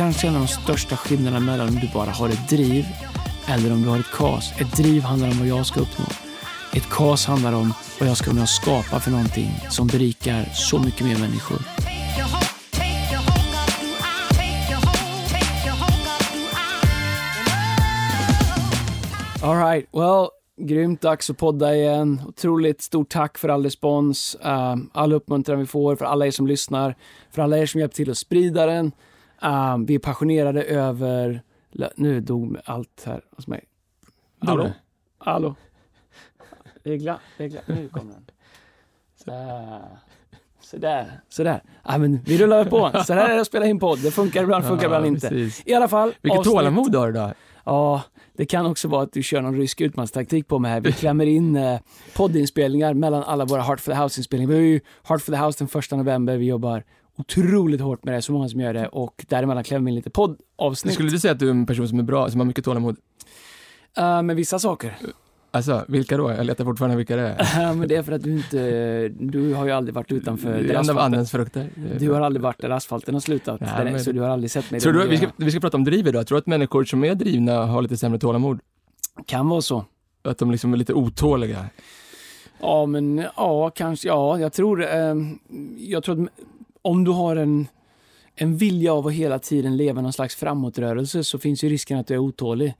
kanske en av de största skillnaderna mellan om du bara har ett driv eller om du har ett KAS. Ett driv handlar om vad jag ska uppnå. Ett KAS handlar om vad jag ska kunna skapa för någonting som berikar så mycket mer människor. Alright, well, grymt dags att podda igen. Otroligt stort tack för all respons, uh, all uppmuntran vi får, för alla er som lyssnar, för alla er som hjälpt till att sprida den. Uh, vi är passionerade över... Nu dog allt här hos mig. Hallå? Hallå? Regla, regla. Nu kommer den. Så. Sådär, sådär. Ja, men vi rullar på. Så här är det att spela in podd. Det funkar ibland, funkar ibland inte. Precis. I alla fall. Vilket avsnitt. tålamod du har idag. Ja, det kan också vara att du kör någon rysk utmanstaktik på mig här. Vi klämmer in eh, poddinspelningar mellan alla våra Heart for the House-inspelningar. Vi har ju Heart for the House den första november. Vi jobbar otroligt hårt med det, så många som gör det och däremellan klämmer vi in lite poddavsnitt. Skulle du säga att du är en person som är bra, som har mycket tålamod? Uh, med vissa saker. Alltså, vilka då? Jag letar fortfarande vilka det är. Men det är för att du inte, du har ju aldrig varit utanför där asfalten. av andens frukter. Du har aldrig varit där asfalten har slutat, Nej, där, men... så du har aldrig sett mig. Tror du, vi, ska, vi ska prata om driv idag. Tror du att människor som är drivna har lite sämre tålamod? Kan vara så. Att de liksom är lite otåliga? Ja, men ja, kanske, ja, jag tror, eh, jag tror att om du har en, en vilja av att hela tiden leva någon slags framåtrörelse så finns ju risken att du är otålig.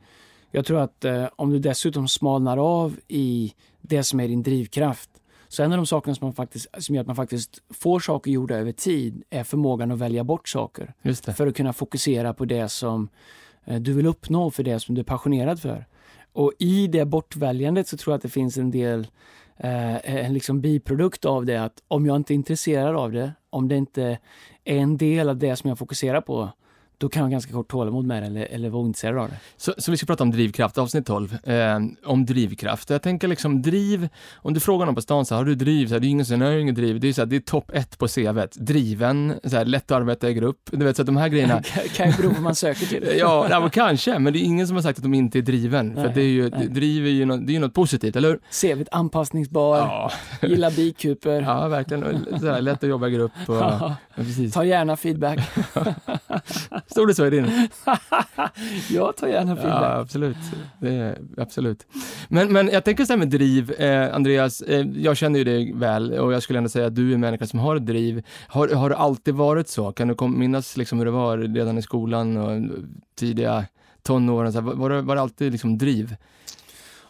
Jag tror att eh, om du dessutom smalnar av i det som är din drivkraft så en av de sakerna som, man faktiskt, som gör att man faktiskt får saker gjorda över tid är förmågan att välja bort saker. För att kunna fokusera på det som eh, du vill uppnå, för det som du är passionerad för. Och i det bortväljandet så tror jag att det finns en del Eh, en liksom biprodukt av det att om jag inte är intresserad av det, om det inte är en del av det som jag fokuserar på, då kan man ganska kort tålamod med det eller, eller vara ointresserad av det. Så, så vi ska prata om drivkraft, avsnitt 12. Eh, om drivkraft. Jag tänker liksom driv, om du frågar någon på stan så har du driv? Så här, det är ingen som har inget driv. Det är, så här, det är topp ett på CVt. Driven, så här, lätt att arbeta i grupp. Du vet, så att de här grejerna. kan ju bero på vad man söker till. ja, ja kanske, men det är ingen som har sagt att de inte är driven. Nej, för det är ju, nej. driv är ju något, det är något positivt, eller hur? CVt anpassningsbar, ja. gillar bikuper. Ja, verkligen. Så här, lätt att jobba i grupp. Och, ja. Ta gärna feedback. Stod det så i din? jag tar gärna feedback. Ja, absolut. Det absolut. Men, men jag tänker så här med driv, eh, Andreas, eh, jag känner ju dig väl och jag skulle ändå säga att du är en människa som har ett driv. Har, har det alltid varit så? Kan du minnas liksom hur det var redan i skolan och tidiga tonåren? Så här, var, det, var det alltid liksom driv?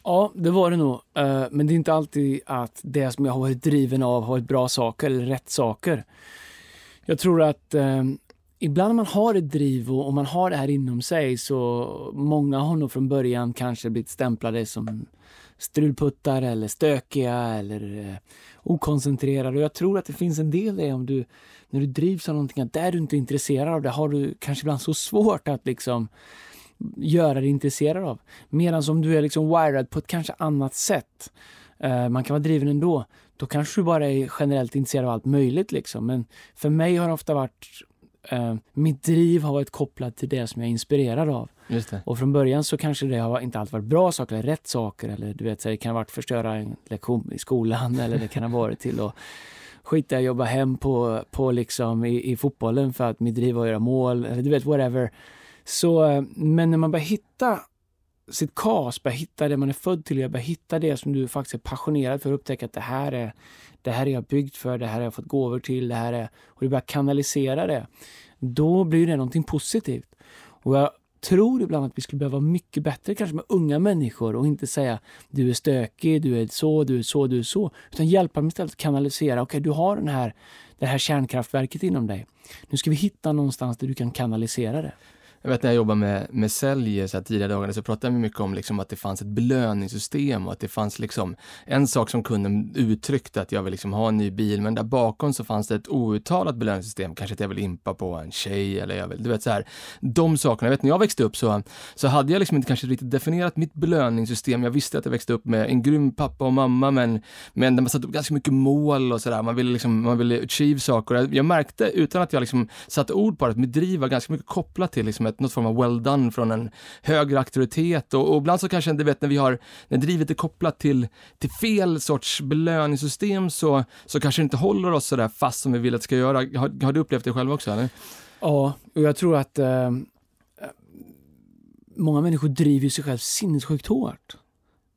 Ja, det var det nog. Uh, men det är inte alltid att det som jag har varit driven av har varit bra saker eller rätt saker. Jag tror att uh, ibland när man har ett driv och, och, man har det här inom sig så många har nog från början kanske blivit stämplade som strulputtar eller stökiga eller eh, okoncentrerade. Och jag tror att det finns en del i det om du, när du drivs av någonting, att där du inte är intresserad av det har du kanske ibland så svårt att liksom göra dig intresserad av. Medan om du är liksom wired på ett kanske annat sätt, eh, man kan vara driven ändå, då kanske du bara är generellt intresserad av allt möjligt. Liksom. Men för mig har det ofta varit eh, mitt driv har varit kopplat till det som jag är inspirerad av. Och från början så kanske det har inte alltid varit bra saker eller rätt saker. Eller du vet, så det kan ha varit förstöra en lektion i skolan eller det kan ha varit till att skita jag jobba hem på, på liksom i, i fotbollen för att mitt driv var att göra mål. Eller du vet, whatever. Så, eh, men när man börjar hitta sitt kas, börja hitta det man är född till, börja hitta det som du faktiskt är passionerad för, upptäcka att det här är det här är jag byggd för, det här har jag fått gåvor till, det här är... Och du börjar kanalisera det. Då blir det någonting positivt. Och jag tror ibland att vi skulle behöva vara mycket bättre kanske med unga människor och inte säga du är stökig, du är så, du är så, du är så. Utan hjälpa dem istället att kanalisera. Okej, okay, du har den här, det här kärnkraftverket inom dig. Nu ska vi hitta någonstans där du kan kanalisera det. Jag vet när jag jobbade med, med sälj så här tidiga dagar så pratade vi mycket om liksom att det fanns ett belöningssystem och att det fanns liksom en sak som kunden uttryckte att jag vill liksom ha en ny bil men där bakom så fanns det ett outtalat belöningssystem. Kanske att jag vill impa på en tjej eller jag vill, du vet så här. De sakerna. Jag vet när jag växte upp så, så hade jag liksom inte kanske riktigt definierat mitt belöningssystem. Jag visste att jag växte upp med en grym pappa och mamma men, men man satte upp ganska mycket mål och sådär. Man ville liksom, man ville achieve saker. Jag, jag märkte utan att jag liksom satte ord på det att mitt driv var ganska mycket kopplat till liksom ett, något form av well done från en högre auktoritet och, och ibland så kanske, du vet när vi har, när drivet är kopplat till, till fel sorts belöningssystem så, så kanske det inte håller oss sådär fast som vi vill att det ska göra. Har, har du upplevt det själv också? Eller? Ja, och jag tror att eh, många människor driver sig själv sinnessjukt hårt.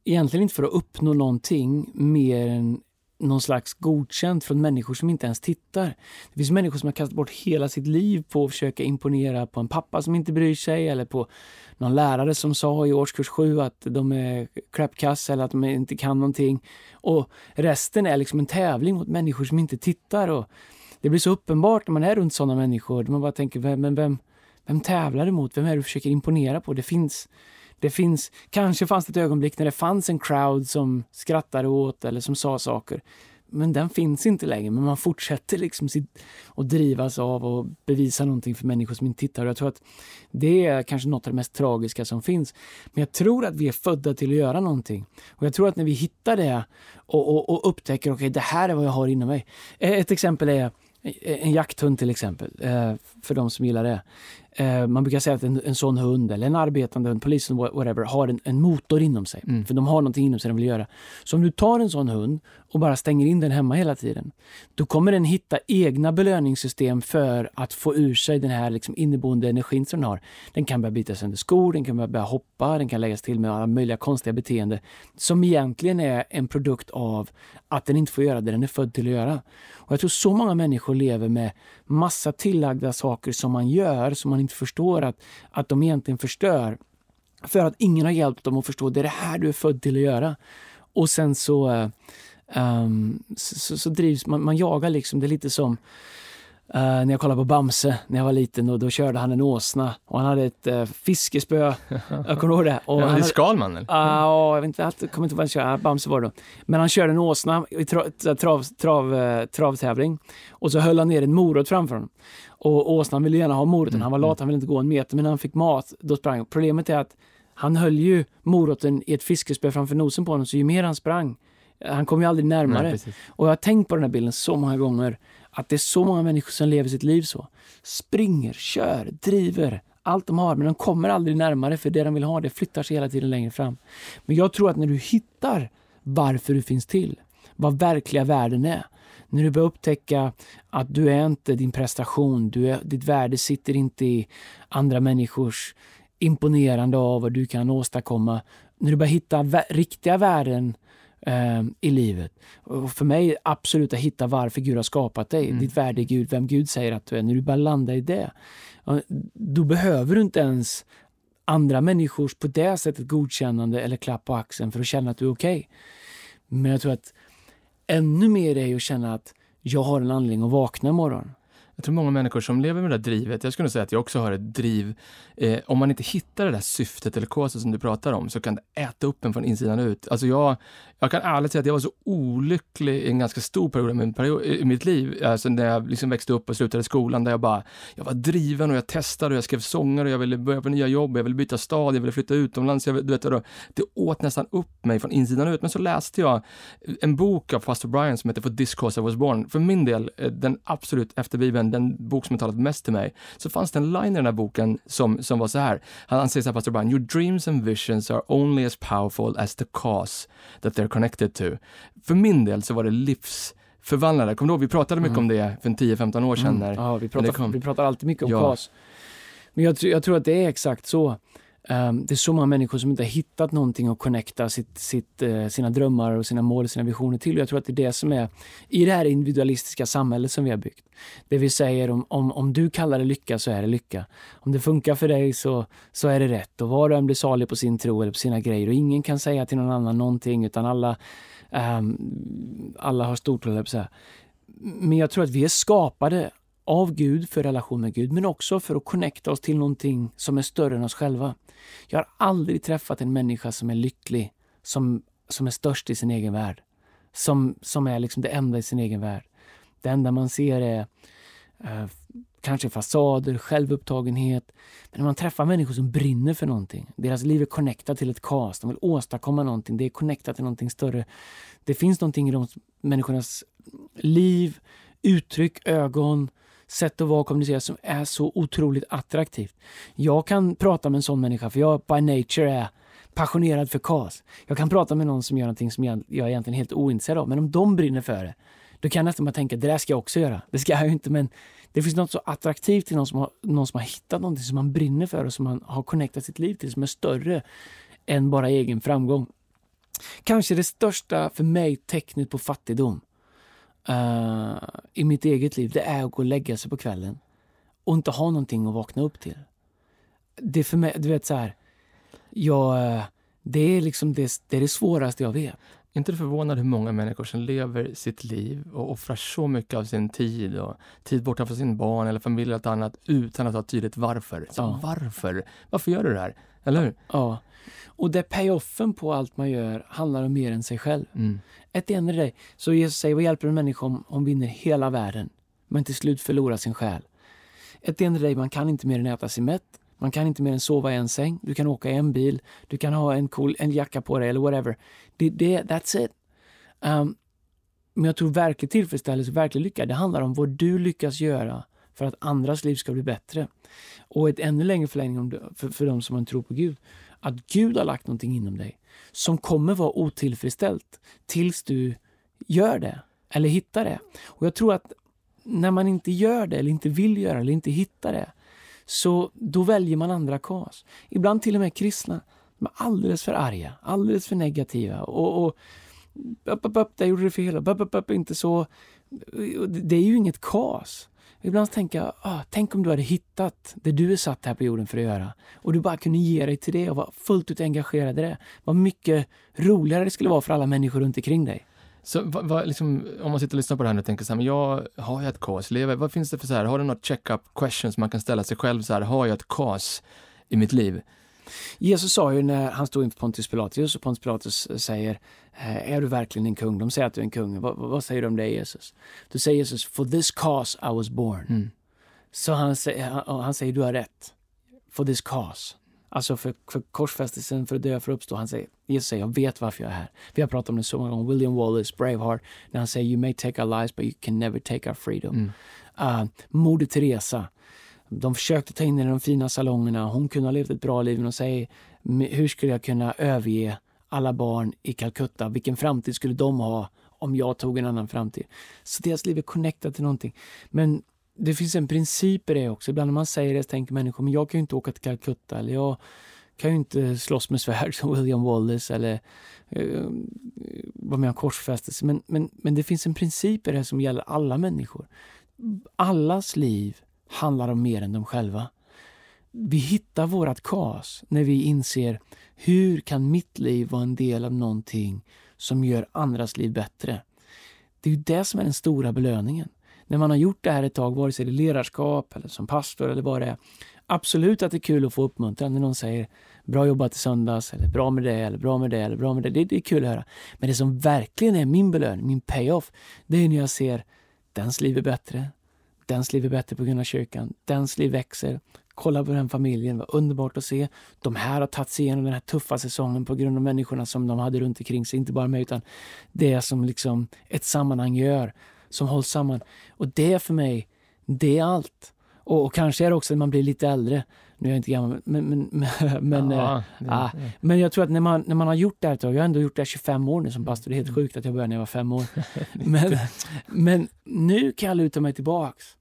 Egentligen inte för att uppnå någonting mer än någon slags godkänt från människor som inte ens tittar. Det finns människor som har kastat bort hela sitt liv på att försöka imponera på en pappa som inte bryr sig eller på någon lärare som sa i årskurs 7 att de är crapkass eller att de inte kan någonting. Och resten är liksom en tävling mot människor som inte tittar. Och det blir så uppenbart när man är runt sådana människor. Man bara tänker, vem, men vem, vem tävlar du mot? Vem är du försöker imponera på? Det finns, det finns, kanske fanns det ett ögonblick när det fanns en crowd som skrattade åt eller som sa saker. Men den finns inte längre, men man fortsätter liksom sitt, att drivas av och bevisa någonting för människor som inte tittar. Jag tror att det är kanske något av det mest tragiska som finns. Men jag tror att vi är födda till att göra någonting. Och jag tror att när vi hittar det och, och, och upptäcker, okej, okay, det här är vad jag har inom mig. Ett exempel är en jakthund till exempel, eh, för de som gillar det. Eh, man brukar säga att en, en sån hund, eller en arbetande hund, polisen, whatever, har en, en motor inom sig. Mm. För de har någonting inom sig de vill göra. Så om du tar en sån hund och bara stänger in den hemma hela tiden, då kommer den hitta egna belöningssystem för att få ur sig den här liksom inneboende energin som den har. Den kan börja byta sönder skor, den kan börja hoppa, den kan läggas till med alla möjliga konstiga beteenden som egentligen är en produkt av att den inte får göra det den är född till att göra. Och Jag tror så många människor lever med massa tillagda saker som man gör som man inte förstår att, att de egentligen förstör. För att ingen har hjälpt dem att förstå det är det här du är född till att göra. Och sen så, eh, um, så, så, drivs man, man jagar liksom, det är lite som Uh, när jag kollade på Bamse när jag var liten och då körde han en åsna och han hade ett uh, fiskespö. jag kommer ihåg det. Och ja, är Skalman? Uh, jag vet inte, jag kommer inte ihåg vad han körde. Bamse var det då. Men han körde en åsna i tra, trav, trav, uh, travtävling och så höll han ner en morot framför honom. Och åsnan ville gärna ha moroten. Han var lat, han ville inte gå en meter, men när han fick mat, då sprang han. Problemet är att han höll ju moroten i ett fiskespö framför nosen på honom, så ju mer han sprang, han kom ju aldrig närmare. Nej, och jag har tänkt på den här bilden så många gånger att det är så många människor som lever sitt liv så. Springer, kör, driver, allt de har, men de kommer aldrig närmare för det de vill ha det flyttar sig hela tiden längre fram. Men jag tror att när du hittar varför du finns till, vad verkliga värden är, när du börjar upptäcka att du är inte din prestation, du är, ditt värde sitter inte i andra människors imponerande av vad du kan åstadkomma. När du börjar hitta riktiga värden eh, i livet. Och för mig absolut att hitta varför Gud har skapat dig, mm. ditt värde i Gud, vem Gud säger att du är. När du bara landar i det, då behöver du inte ens andra människors på det sättet godkännande eller klapp på axeln för att känna att du är okej. Okay. Men jag tror att ännu mer är att känna att jag har en anledning att vakna imorgon. Jag tror många människor som lever med det där drivet, jag skulle säga att jag också har ett driv. Eh, om man inte hittar det där syftet eller kåset som du pratar om så kan det äta upp en från insidan ut. Alltså jag, jag kan ärligt säga att jag var så olycklig i en ganska stor period i mitt liv. Alltså när jag liksom växte upp och slutade skolan där jag bara, jag var driven och jag testade och jag skrev sånger och jag ville börja på nya jobb, jag ville byta stad, jag ville flytta utomlands. Jag, du vet, det åt nästan upp mig från insidan ut. Men så läste jag en bok av pastor Brian som heter For this cause I was born. För min del, eh, den absolut efter Bibeln, den bok som har talat mest till mig, så fanns det en line i den här boken som, som var så här. Han säger så här, pastor Brian, your dreams and visions are only as powerful as the cause that they're connected to. För min del så var det livsförvandlande. Kommer du ihåg, vi pratade mycket mm. om det för 10-15 år sedan. Mm. När, ja, vi pratar, vi pratar alltid mycket om ja. KAS. Men jag, jag, tror att det är exakt så. Um, det är så många människor som inte har hittat någonting att connecta sitt, sitt, uh, sina drömmar och sina mål och sina visioner till. Och jag tror att det är det som är i det här individualistiska samhället som vi har byggt. Det vi säger om, om, om du kallar det lycka så är det lycka. Om det funkar för dig så, så är det rätt och var och en blir salig på sin tro eller på sina grejer och ingen kan säga till någon annan någonting utan alla, um, alla har stort, så Men jag tror att vi är skapade av Gud för relation med Gud, men också för att connecta oss till någonting som är större än oss själva. Jag har aldrig träffat en människa som är lycklig, som, som är störst i sin egen värld. Som, som är liksom det enda i sin egen värld. Det enda man ser är eh, kanske fasader, självupptagenhet. Men när man träffar människor som brinner för någonting, deras liv är connectat till ett cast, de vill åstadkomma någonting, det är connectat till någonting större. Det finns någonting i de människornas liv, uttryck, ögon, sätt att vara och kommunicera som är så otroligt attraktivt. Jag kan prata med en sån människa för jag by nature är passionerad för KAS. Jag kan prata med någon som gör någonting som jag, jag är egentligen helt ointresserad av, men om de brinner för det, då kan jag nästan bara tänka, det där ska jag också göra. Det ska jag ju inte, men det finns något så attraktivt i någon som har, någon som har hittat någonting som man brinner för och som man har connectat sitt liv till, som är större än bara egen framgång. Kanske det största för mig tecknet på fattigdom uh, i mitt eget liv, det är att gå och lägga sig på kvällen och inte ha någonting att vakna upp till. Det är för mig, du vet så här, jag, det är liksom det, det, är det svåraste jag vet. Är inte du förvånad hur många människor som lever sitt liv och offrar så mycket av sin tid och tid borta från sin barn eller familj eller något annat utan att ha tydligt varför? Så ja. Varför? Varför gör du det här? Eller hur? Ja. Och det payoffen på allt man gör handlar om mer än sig själv. Mm. Ett the end så Jesus säger, vad hjälper en människa om hon vinner hela världen men till slut förlorar sin själ? Ett the end man kan inte mer än äta sig mätt, man kan inte mer än sova i en säng, du kan åka i en bil, du kan ha en cool en jacka på dig eller whatever. Det, det, that's it. Um, men jag tror verklig tillfredsställelse, verklig lycka, det handlar om vad du lyckas göra för att andras liv ska bli bättre. Och ett ännu längre förlängning för, för de som har en tro på Gud, att Gud har lagt någonting inom dig som kommer vara otillfredsställt tills du gör det eller hittar det. Och jag tror att när man inte gör det eller inte vill göra det eller inte hittar det, så då väljer man andra kas. Ibland till och med kristna. De är alldeles för arga, alldeles för negativa och, och upp, upp, upp, där gjorde du fel, upp, upp, upp, inte så. Det är ju inget kas. Ibland tänker jag, ah, tänk om du hade hittat det du är satt här på jorden för att göra och du bara kunde ge dig till det och vara fullt ut engagerad i det. Vad mycket roligare det skulle vara för alla människor runt omkring dig. Så vad, vad, liksom, om man sitter och lyssnar på det här och tänker så här, men jag har jag ett KAS? Vad finns det för så här, har du något check-up questions man kan ställa sig själv så här, har jag ett kaos i mitt liv? Jesus sa ju när han stod inför Pontius Pilatus och Pontius Pilatus säger, eh, är du verkligen en kung? De säger att du är en kung. Vad, vad säger du om det Jesus? Då säger Jesus, for this cause I was born. Mm. Så han, han, han säger, du har rätt. For this cause. Alltså för, för korsfästelsen, för att dö, för att uppstå. Han säger, Jesus säger, jag vet varför jag är här. Vi har pratat om det så många gånger. William Wallace, Braveheart, när han säger, you may take our lives but you can never take our freedom. Mm. Uh, Moder Teresa, de försökte ta in henne i de fina salongerna. Hon kunde ha levt ett bra liv. Men säger, hur skulle jag kunna överge alla barn i Calcutta? Vilken framtid skulle de ha om jag tog en annan framtid? Så deras liv är connectat till någonting. Men det finns en princip i det också. Ibland när man säger det så tänker människor, men jag kan ju inte åka till Calcutta eller jag kan ju inte slåss med svärd som William Wallace eller eh, vara med om korsfästelse. Men, men, men det finns en princip i det som gäller alla människor. Allas liv handlar om mer än dem själva. Vi hittar vårt kas när vi inser hur kan mitt liv vara en del av någonting som gör andras liv bättre. Det är ju det som är den stora belöningen. När man har gjort det här ett tag, vare sig det är ledarskap eller som pastor eller vad det är. Absolut att det är kul att få uppmuntran när någon säger bra jobbat i söndags, eller bra med det, eller bra med det, eller bra med det. Det, det är kul att höra. Men det som verkligen är min belöning, min payoff, det är när jag ser dens liv är bättre, Dens liv är bättre på grund av kyrkan. Dens liv växer. Kolla på den familjen, vad underbart att se. De här har tagit sig igenom den här tuffa säsongen på grund av människorna som de hade runt omkring sig. Inte bara mig, utan det som liksom ett sammanhang gör, som hålls samman. Och det för mig, det är allt. Och, och kanske är det också när man blir lite äldre. Nu är jag inte gammal, men, men, men, ja, äh, det, ah, men jag tror att när man, när man har gjort det här ett tag, jag har ändå gjort det här 25 år nu som pastor, det är helt mm. sjukt att jag började när jag var fem år. men, men nu kan jag luta mig tillbaks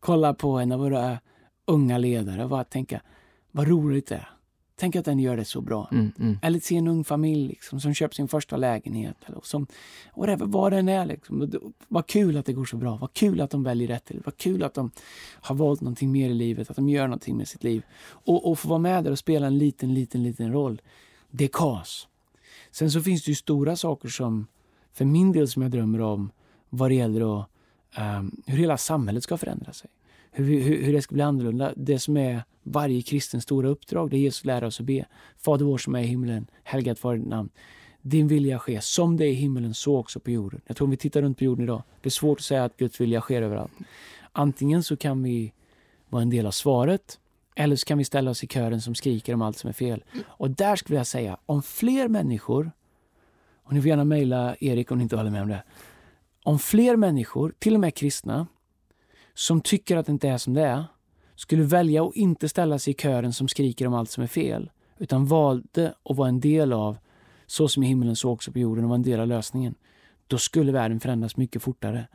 kolla på en av våra unga ledare och bara tänka, vad roligt det är. Tänk att den gör det så bra. Mm, mm. Eller se en ung familj liksom, som köper sin första lägenhet. Eller som, whatever, vad den är. Liksom. Vad kul att det går så bra. Vad kul att de väljer rätt. Vad kul att de har valt någonting mer i livet. Att de gör någonting med sitt liv. Och, och få vara med där och spela en liten, liten, liten roll. Det är kas. Sen så finns det ju stora saker som, för min del, som jag drömmer om vad det gäller att, um, hur hela samhället ska förändra sig hur, hur, hur det ska bli annorlunda. Det som är varje kristens stora uppdrag, det är Jesus lära oss att be. Fader vår som är i himlen, helgat vare ditt namn. Din vilja ske, som det är i himlen, så också på jorden. Jag tror om vi tittar runt på jorden idag, det är svårt att säga att Guds vilja sker överallt. Antingen så kan vi vara en del av svaret, eller så kan vi ställa oss i kören som skriker om allt som är fel. Och där skulle jag säga, om fler människor, och ni får gärna mejla Erik om ni inte håller med om det. Om fler människor, till och med kristna, som tycker att det inte är som det är skulle välja att inte ställa sig i kören som skriker om allt som är fel utan valde att vara en del av så som i himlen så också på jorden och vara en del av lösningen, då skulle världen förändras mycket fortare.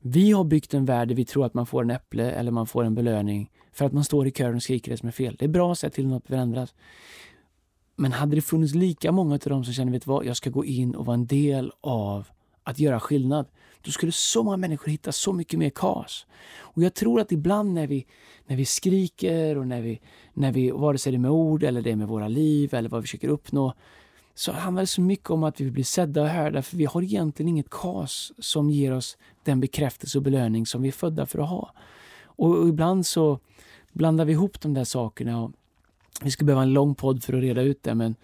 Vi har byggt en värld där vi tror att man får en äpple eller man får en belöning för att man står i kören och skriker det som är fel. Det är bra att säga till något förändras. Men hade det funnits lika många av dem som känner, vet vad, jag ska gå in och vara en del av att göra skillnad, då skulle så många människor hitta så mycket mer kas. Och jag tror att ibland när vi, när vi skriker och när vi, när vi, vare sig det är med ord eller det är med våra liv eller vad vi försöker uppnå, så handlar det så mycket om att vi vill bli sedda och hörda för vi har egentligen inget kas som ger oss den bekräftelse och belöning som vi är födda för att ha. Och, och ibland så blandar vi ihop de där sakerna. Och vi skulle behöva en lång podd för att reda ut det men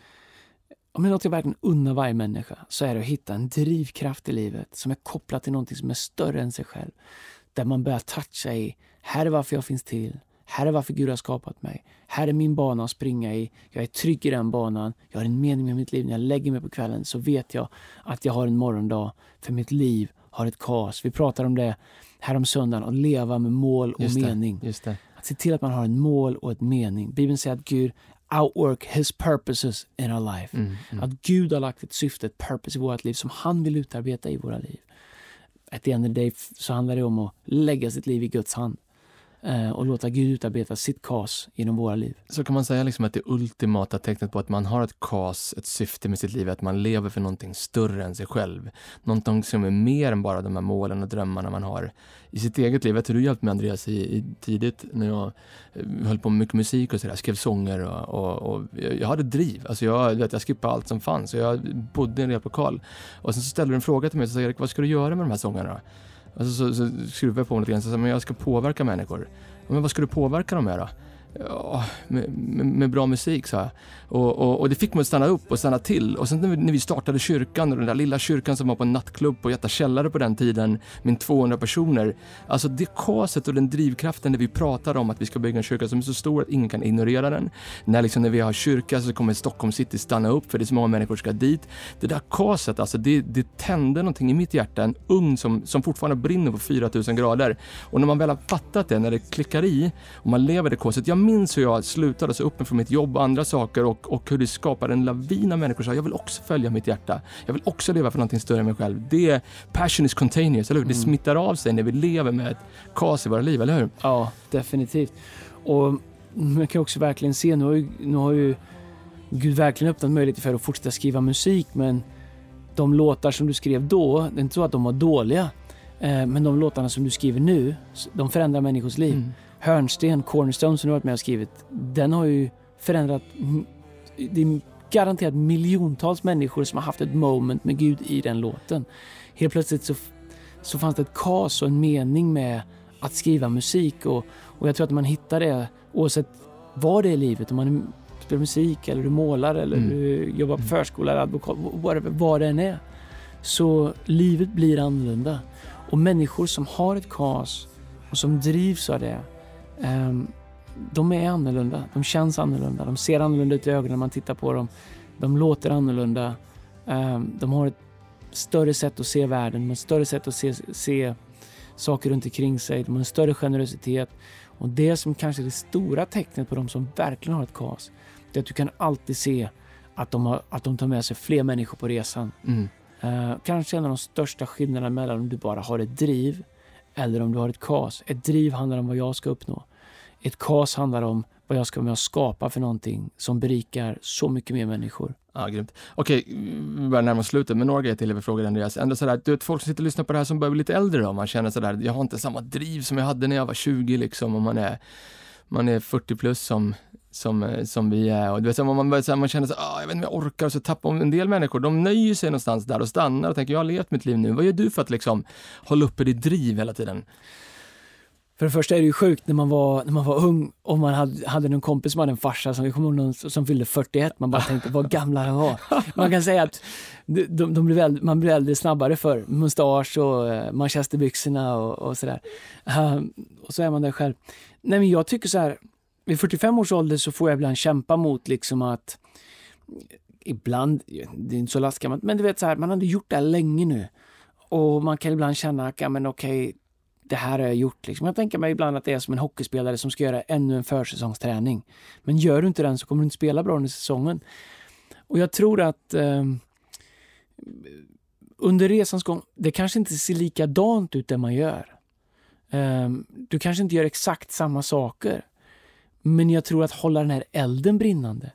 om det är något jag verkligen unnar varje människa så är det att hitta en drivkraft i livet som är kopplad till någonting som är större än sig själv. Där man börjar toucha i, här är varför jag finns till. Här är varför Gud har skapat mig. Här är min bana att springa i. Jag är trygg i den banan. Jag har en mening med mitt liv. När jag lägger mig på kvällen så vet jag att jag har en morgondag. För mitt liv har ett kas. Vi pratar om det här om söndagen, att leva med mål och Just det, mening. Just det. Att se till att man har en mål och ett mening. Bibeln säger att Gud outwork his purposes in our life. Mm, mm. Att Gud har lagt ett syfte, ett purpose i vårt liv som han vill utarbeta i våra liv. At the end of the day så handlar det om att lägga sitt liv i Guds hand Eh, och låta Gud utarbeta sitt kas genom våra liv. Så kan man säga liksom att det ultimata tecknet på att man har ett kas, ett syfte med sitt liv, är att man lever för någonting större än sig själv. Någonting som är mer än bara de här målen och drömmarna man har i sitt eget liv. Jag tror du hjälpte mig Andreas i, i tidigt när jag eh, höll på med mycket musik och sådär, skrev sånger och, och, och jag jag hade driv. Alltså jag, vet, jag skippade allt som fanns och jag bodde i en replokal. Och sen så ställde du en fråga till mig och sa Erik, vad ska du göra med de här sångerna? Alltså så, så, skruvar jag på mig lite grann och men jag ska påverka människor. Men vad ska du påverka dem med då? Ja, med, med, med bra musik, sa jag. Och, och, och, det fick mig att stanna upp och stanna till. Och sen när vi, när vi startade kyrkan, och den där lilla kyrkan som var på en nattklubb på Göta källare på den tiden, med 200 personer. Alltså det kaset och den drivkraften när vi pratar om att vi ska bygga en kyrka som är så stor att ingen kan ignorera den. När, liksom, när vi har kyrka så kommer Stockholm city stanna upp för det är så många människor som ska dit. Det där kaset, alltså det, det tände någonting i mitt hjärta, en ugn som, som fortfarande brinner på 4000 grader. Och när man väl har fattat det, när det klickar i och man lever det kaset. Jag minns hur jag slutade så upp från mitt jobb och andra saker och, och hur det skapade en lavin av människor som sa jag vill också följa mitt hjärta. Jag vill också leva för någonting större än mig själv. Det, passion is contagious, eller hur? Det smittar av sig när vi lever med ett kas i våra liv, eller hur? Ja, definitivt. Och man kan också verkligen se, nu har ju, nu har ju Gud verkligen öppnat möjligheter för att fortsätta skriva musik men de låtar som du skrev då, det är inte så att de var dåliga. Eh, men de låtarna som du skriver nu, de förändrar människors liv. Mm. Hörnsten, Cornerstone som du varit med och skrivit, den har ju förändrat det är garanterat miljontals människor som har haft ett moment med Gud i den låten. Helt plötsligt så, så fanns det ett kas och en mening med att skriva musik och, och jag tror att man hittar det oavsett vad det är i livet, om man spelar musik eller du målar eller Mm. du jobbar på Mm. förskola eller advokat, whatever, vad det än är. Så livet blir annorlunda. Och människor som har ett kas och som drivs av det, de är annorlunda. De känns annorlunda. De ser annorlunda ut i ögonen när man tittar på dem. De låter annorlunda. Ehm, de har ett större sätt att se världen, de har ett större sätt att se, se saker runt omkring sig. De har en större generositet. Och det som kanske är det stora tecknet på de som verkligen har ett kas, det är att du kan alltid se att de, har, att de tar med sig fler människor på resan. Mm. Eh, kanske en av de största skillnaderna mellan om du bara har ett driv eller om du har ett kas. Ett driv handlar om vad jag ska uppnå. Ett kas handlar om vad jag ska vara med och skapa för någonting som berikar så mycket mer människor. Ja, grymt. Okej, vi börjar närma oss slutet, men några grejer till jag vill fråga dig, Andreas. Ändå sådär, du vet folk som sitter och lyssnar på det här som börjar bli lite äldre då, man känner sådär, jag har inte samma driv som jag hade när jag var 20 liksom, och man är, man är 40 plus som, som, eh, som vi är. Och du vet, så man, börjar, så man känner så ah, jag vet inte om jag orkar, och så tappar man en del människor, de nöjer sig någonstans där och stannar och tänker, jag har levt mitt liv nu. Vad gör du för att liksom hålla uppe ditt driv hela tiden? För det första är det ju sjukt när man var, när man var ung och man hade, hade någon kompis som hade en farsa som, kommer någon som fyllde 41. Man bara tänkte vad gamla de var. Man kan säga att de, de, blev äldre, man blev äldre snabbare för mustasch och uh, manchesterbyxorna och, och sådär. Ehm, och så är man där själv. Nej men jag tycker så här, vid 45 års ålder så får jag ibland kämpa mot liksom att ibland, det är inte så lastgammalt, men du vet så här, man hade gjort det här länge nu. Och man kan ibland känna, ja men okej, det här har jag gjort. Liksom. Jag tänker mig ibland att det är som en hockeyspelare som ska göra ännu en försäsongsträning. Men gör du inte den så kommer du inte spela bra under säsongen. Och jag tror att eh, under resans gång, det kanske inte ser likadant ut det man gör. Eh, du kanske inte gör exakt samma saker. Men jag tror att hålla den här elden brinnande,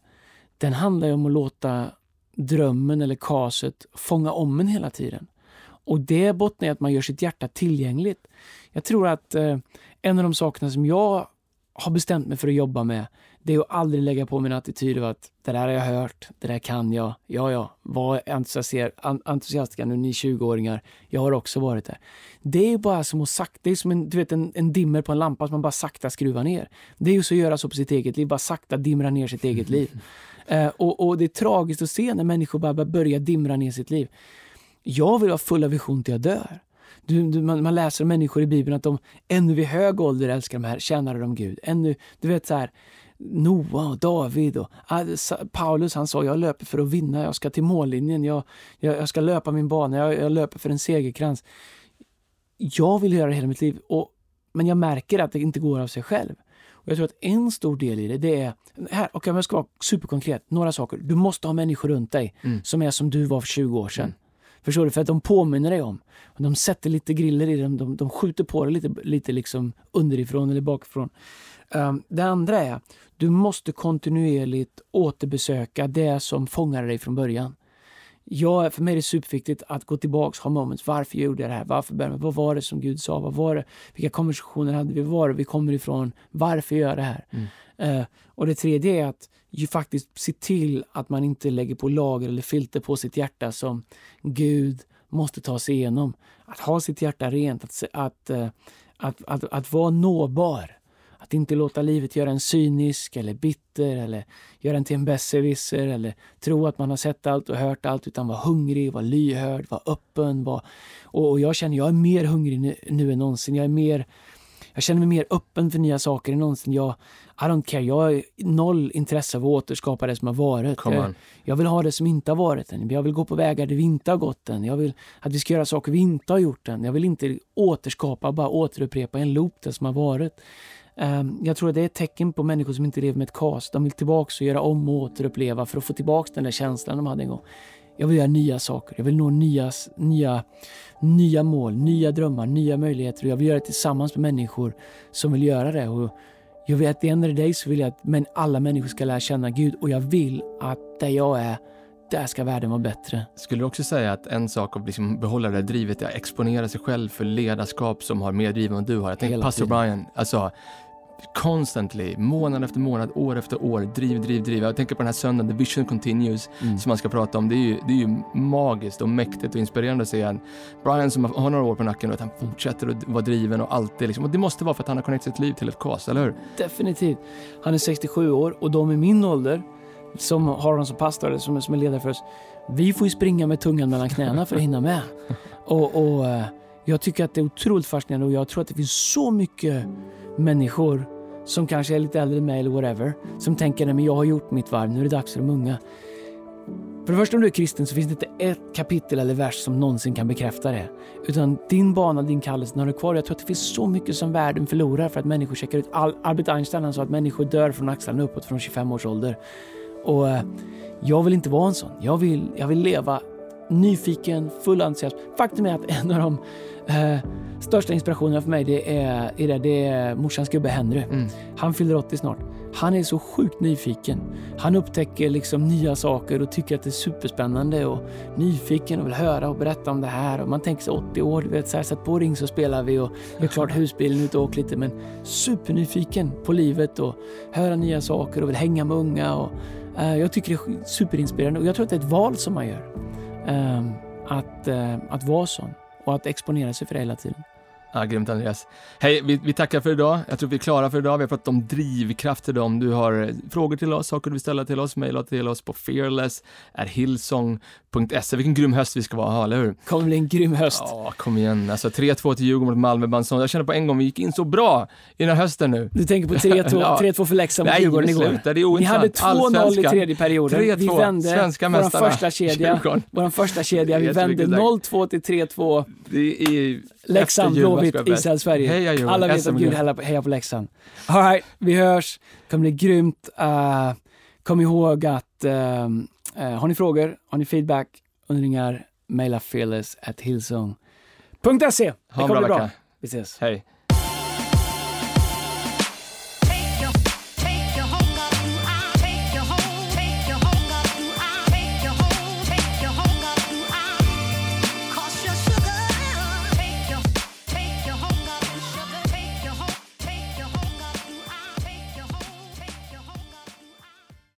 den handlar ju om att låta drömmen eller kaset fånga om en hela tiden. Och det bottnar i att man gör sitt hjärta tillgängligt. Jag tror att eh, en av de sakerna som jag har bestämt mig för att jobba med, det är att aldrig lägga på min attityd av att det där har jag hört, det där kan jag, ja ja, var entusiastiska nu ni 20-åringar, jag har också varit där. Det är bara som att sakta, det är som en, du vet, en, en dimmer på en lampa som man bara sakta skruvar ner. Det är ju så att göra så på sitt eget liv, bara sakta dimra ner sitt eget liv. Uh, och, och, det är tragiskt att se när människor bara börjar dimra ner sitt liv. Jag vill vara full av vision till jag dör. Du, du, man, man, läser människor i Bibeln att de ännu vid hög ålder älskar de här, tjänade de Gud. Ännu, du vet så här, Noa och David och Paulus han sa jag löper för att vinna, jag ska till mållinjen, jag, jag, jag ska löpa min bana, jag, jag, löper för en segerkrans. Jag vill göra det hela mitt liv, och, men jag märker att det inte går av sig själv. Och Jag tror att en stor del i det, det är, här, och jag ska vara superkonkret, några saker. Du måste ha människor runt dig mm. som är som du var för 20 år sedan. Mm. Förstår du? För att de påminner dig om. De sätter lite griller i dem, de, de skjuter på dig lite, lite liksom underifrån eller bakifrån. Um, det andra är, du måste kontinuerligt återbesöka det som fångade dig från början. Jag, för mig är det superviktigt att gå tillbaka och ha moments. Varför gjorde jag det här? Varför började? Vad var det som Gud sa? Vad var det? Vilka konversationer hade vi? Var var vi kommer ifrån? Varför gör jag det här? Mm. Uh, och det tredje är att ju faktiskt se till att man inte lägger på lager eller filter på sitt hjärta som Gud måste ta sig igenom. Att ha sitt hjärta rent, att, att, uh, att, att, att vara nåbar. Att inte låta livet göra en cynisk eller bitter eller göra en till en besserwisser eller tro att man har sett allt och hört allt utan vara hungrig, vara lyhörd, vara öppen. Var... Och, jag känner jag är mer hungrig nu, nu än någonsin. Jag är mer jag känner mig mer öppen för nya saker än någonsin. Jag, I don't care. Jag har noll intresse av att återskapa det som har varit. Jag, jag, vill ha det som inte har varit än. Jag vill gå på vägar där vi inte har gått än. Jag vill att vi ska göra saker vi inte har gjort än. Jag vill inte återskapa, bara återupprepa en loop det som har varit. Um, jag tror att det är ett tecken på människor som inte lever med ett kas. De vill tillbaka och göra om och återuppleva för att få tillbaka den där känslan de hade en gång. Jag vill göra nya saker. Jag vill nå nya, nya, nya mål, nya drömmar, nya möjligheter. Och jag vill göra det tillsammans med människor som vill göra det. Och jag vet att the day så vill jag att men alla människor ska lära känna Gud och jag vill att där jag är, där ska världen vara bättre. Skulle du också säga att en sak att liksom behålla det där drivet är att exponera sig själv för ledarskap som har mer driv än du har? Jag tänker Pastor Brian, alltså constantly, månad efter månad, år efter år, driv, driv, driv. Jag tänker på den här söndagen, The Vision Continues, mm. som man ska prata om. Det är, ju, det är ju magiskt och mäktigt och inspirerande att se en Brian som har några år på nacken och att han fortsätter att vara driven och alltid liksom. Och det måste vara för att han har connectat sitt liv till ett cast, eller hur? Definitivt. Han är 67 år och de i min ålder som har honom som pastor som, som är ledare för oss, vi får ju springa med tungan mellan knäna för att hinna med. Och, och eh, jag tycker att det är otroligt fascinerande och jag tror att det finns så mycket människor som kanske är lite äldre än mig eller whatever, som tänker att jag har gjort mitt varv, nu är det dags för de unga. För det första om du är kristen så finns det inte ett kapitel eller vers som någonsin kan bekräfta det. Utan din bana, din kallelse, den har du kvar. Jag tror att det finns så mycket som världen förlorar för att människor checkar ut. Albert Einstein han sa att människor dör från axlarna uppåt från 25 års ålder. Och eh, jag vill inte vara en sån. Jag vill, jag vill leva nyfiken, full entusiasm. Faktum är att en av de eh, största inspirationerna för mig det är, är, det, det är morsans gubbe Henry. Mm. Han fyller 80 snart. Han är så sjukt nyfiken. Han upptäcker liksom nya saker och tycker att det är superspännande och nyfiken och vill höra och berätta om det här. Och man tänker sig 80 år, du vet, så här, sätt på ring så spelar vi och gör klart husbilen ute och åker lite. Men supernyfiken på livet och höra nya saker och vill hänga med unga. Och, eh, jag tycker det är superinspirerande och jag tror att det är ett val som man gör. Eh, att, att vara sån och att exponera sig för det hela tiden. Ja, grymt Andreas. Hej, vi, vi, tackar för idag. Jag tror vi är klara för idag. Vi har pratat om drivkraft idag. Om du har frågor till oss, saker du vill ställa till oss, mejla till oss på fearless.hillsong.se. Vilken grym höst vi ska vara, eller hur? kommer bli en grym höst. Ja, kom igen. Alltså 3-2 till Djurgården mot Malmö Bandsson. Jag känner på en gång, vi gick in så bra i den här hösten nu. Du tänker på 3-2 ja. för Leksand mot Djurgården igår? Sluta, det är ointressant. Ni hade 2-0 i tredje perioden. 3-2, vi vände svenska. Vår första kedja. Vår första kedja. Vi vände 0-2 till 3-2. Det är Leksand, Blåvitt? Israel, Sverige. Heja Alla vet att Gud hejar på, hejar på Leksand. All right, vi hörs. Det kommer bli grymt. Uh, kom ihåg att ehm, eh, har ni frågor, har ni feedback, undringar, mejla fearless at hillsong.se. Det kommer bra bli bra. Vi ses. Hej.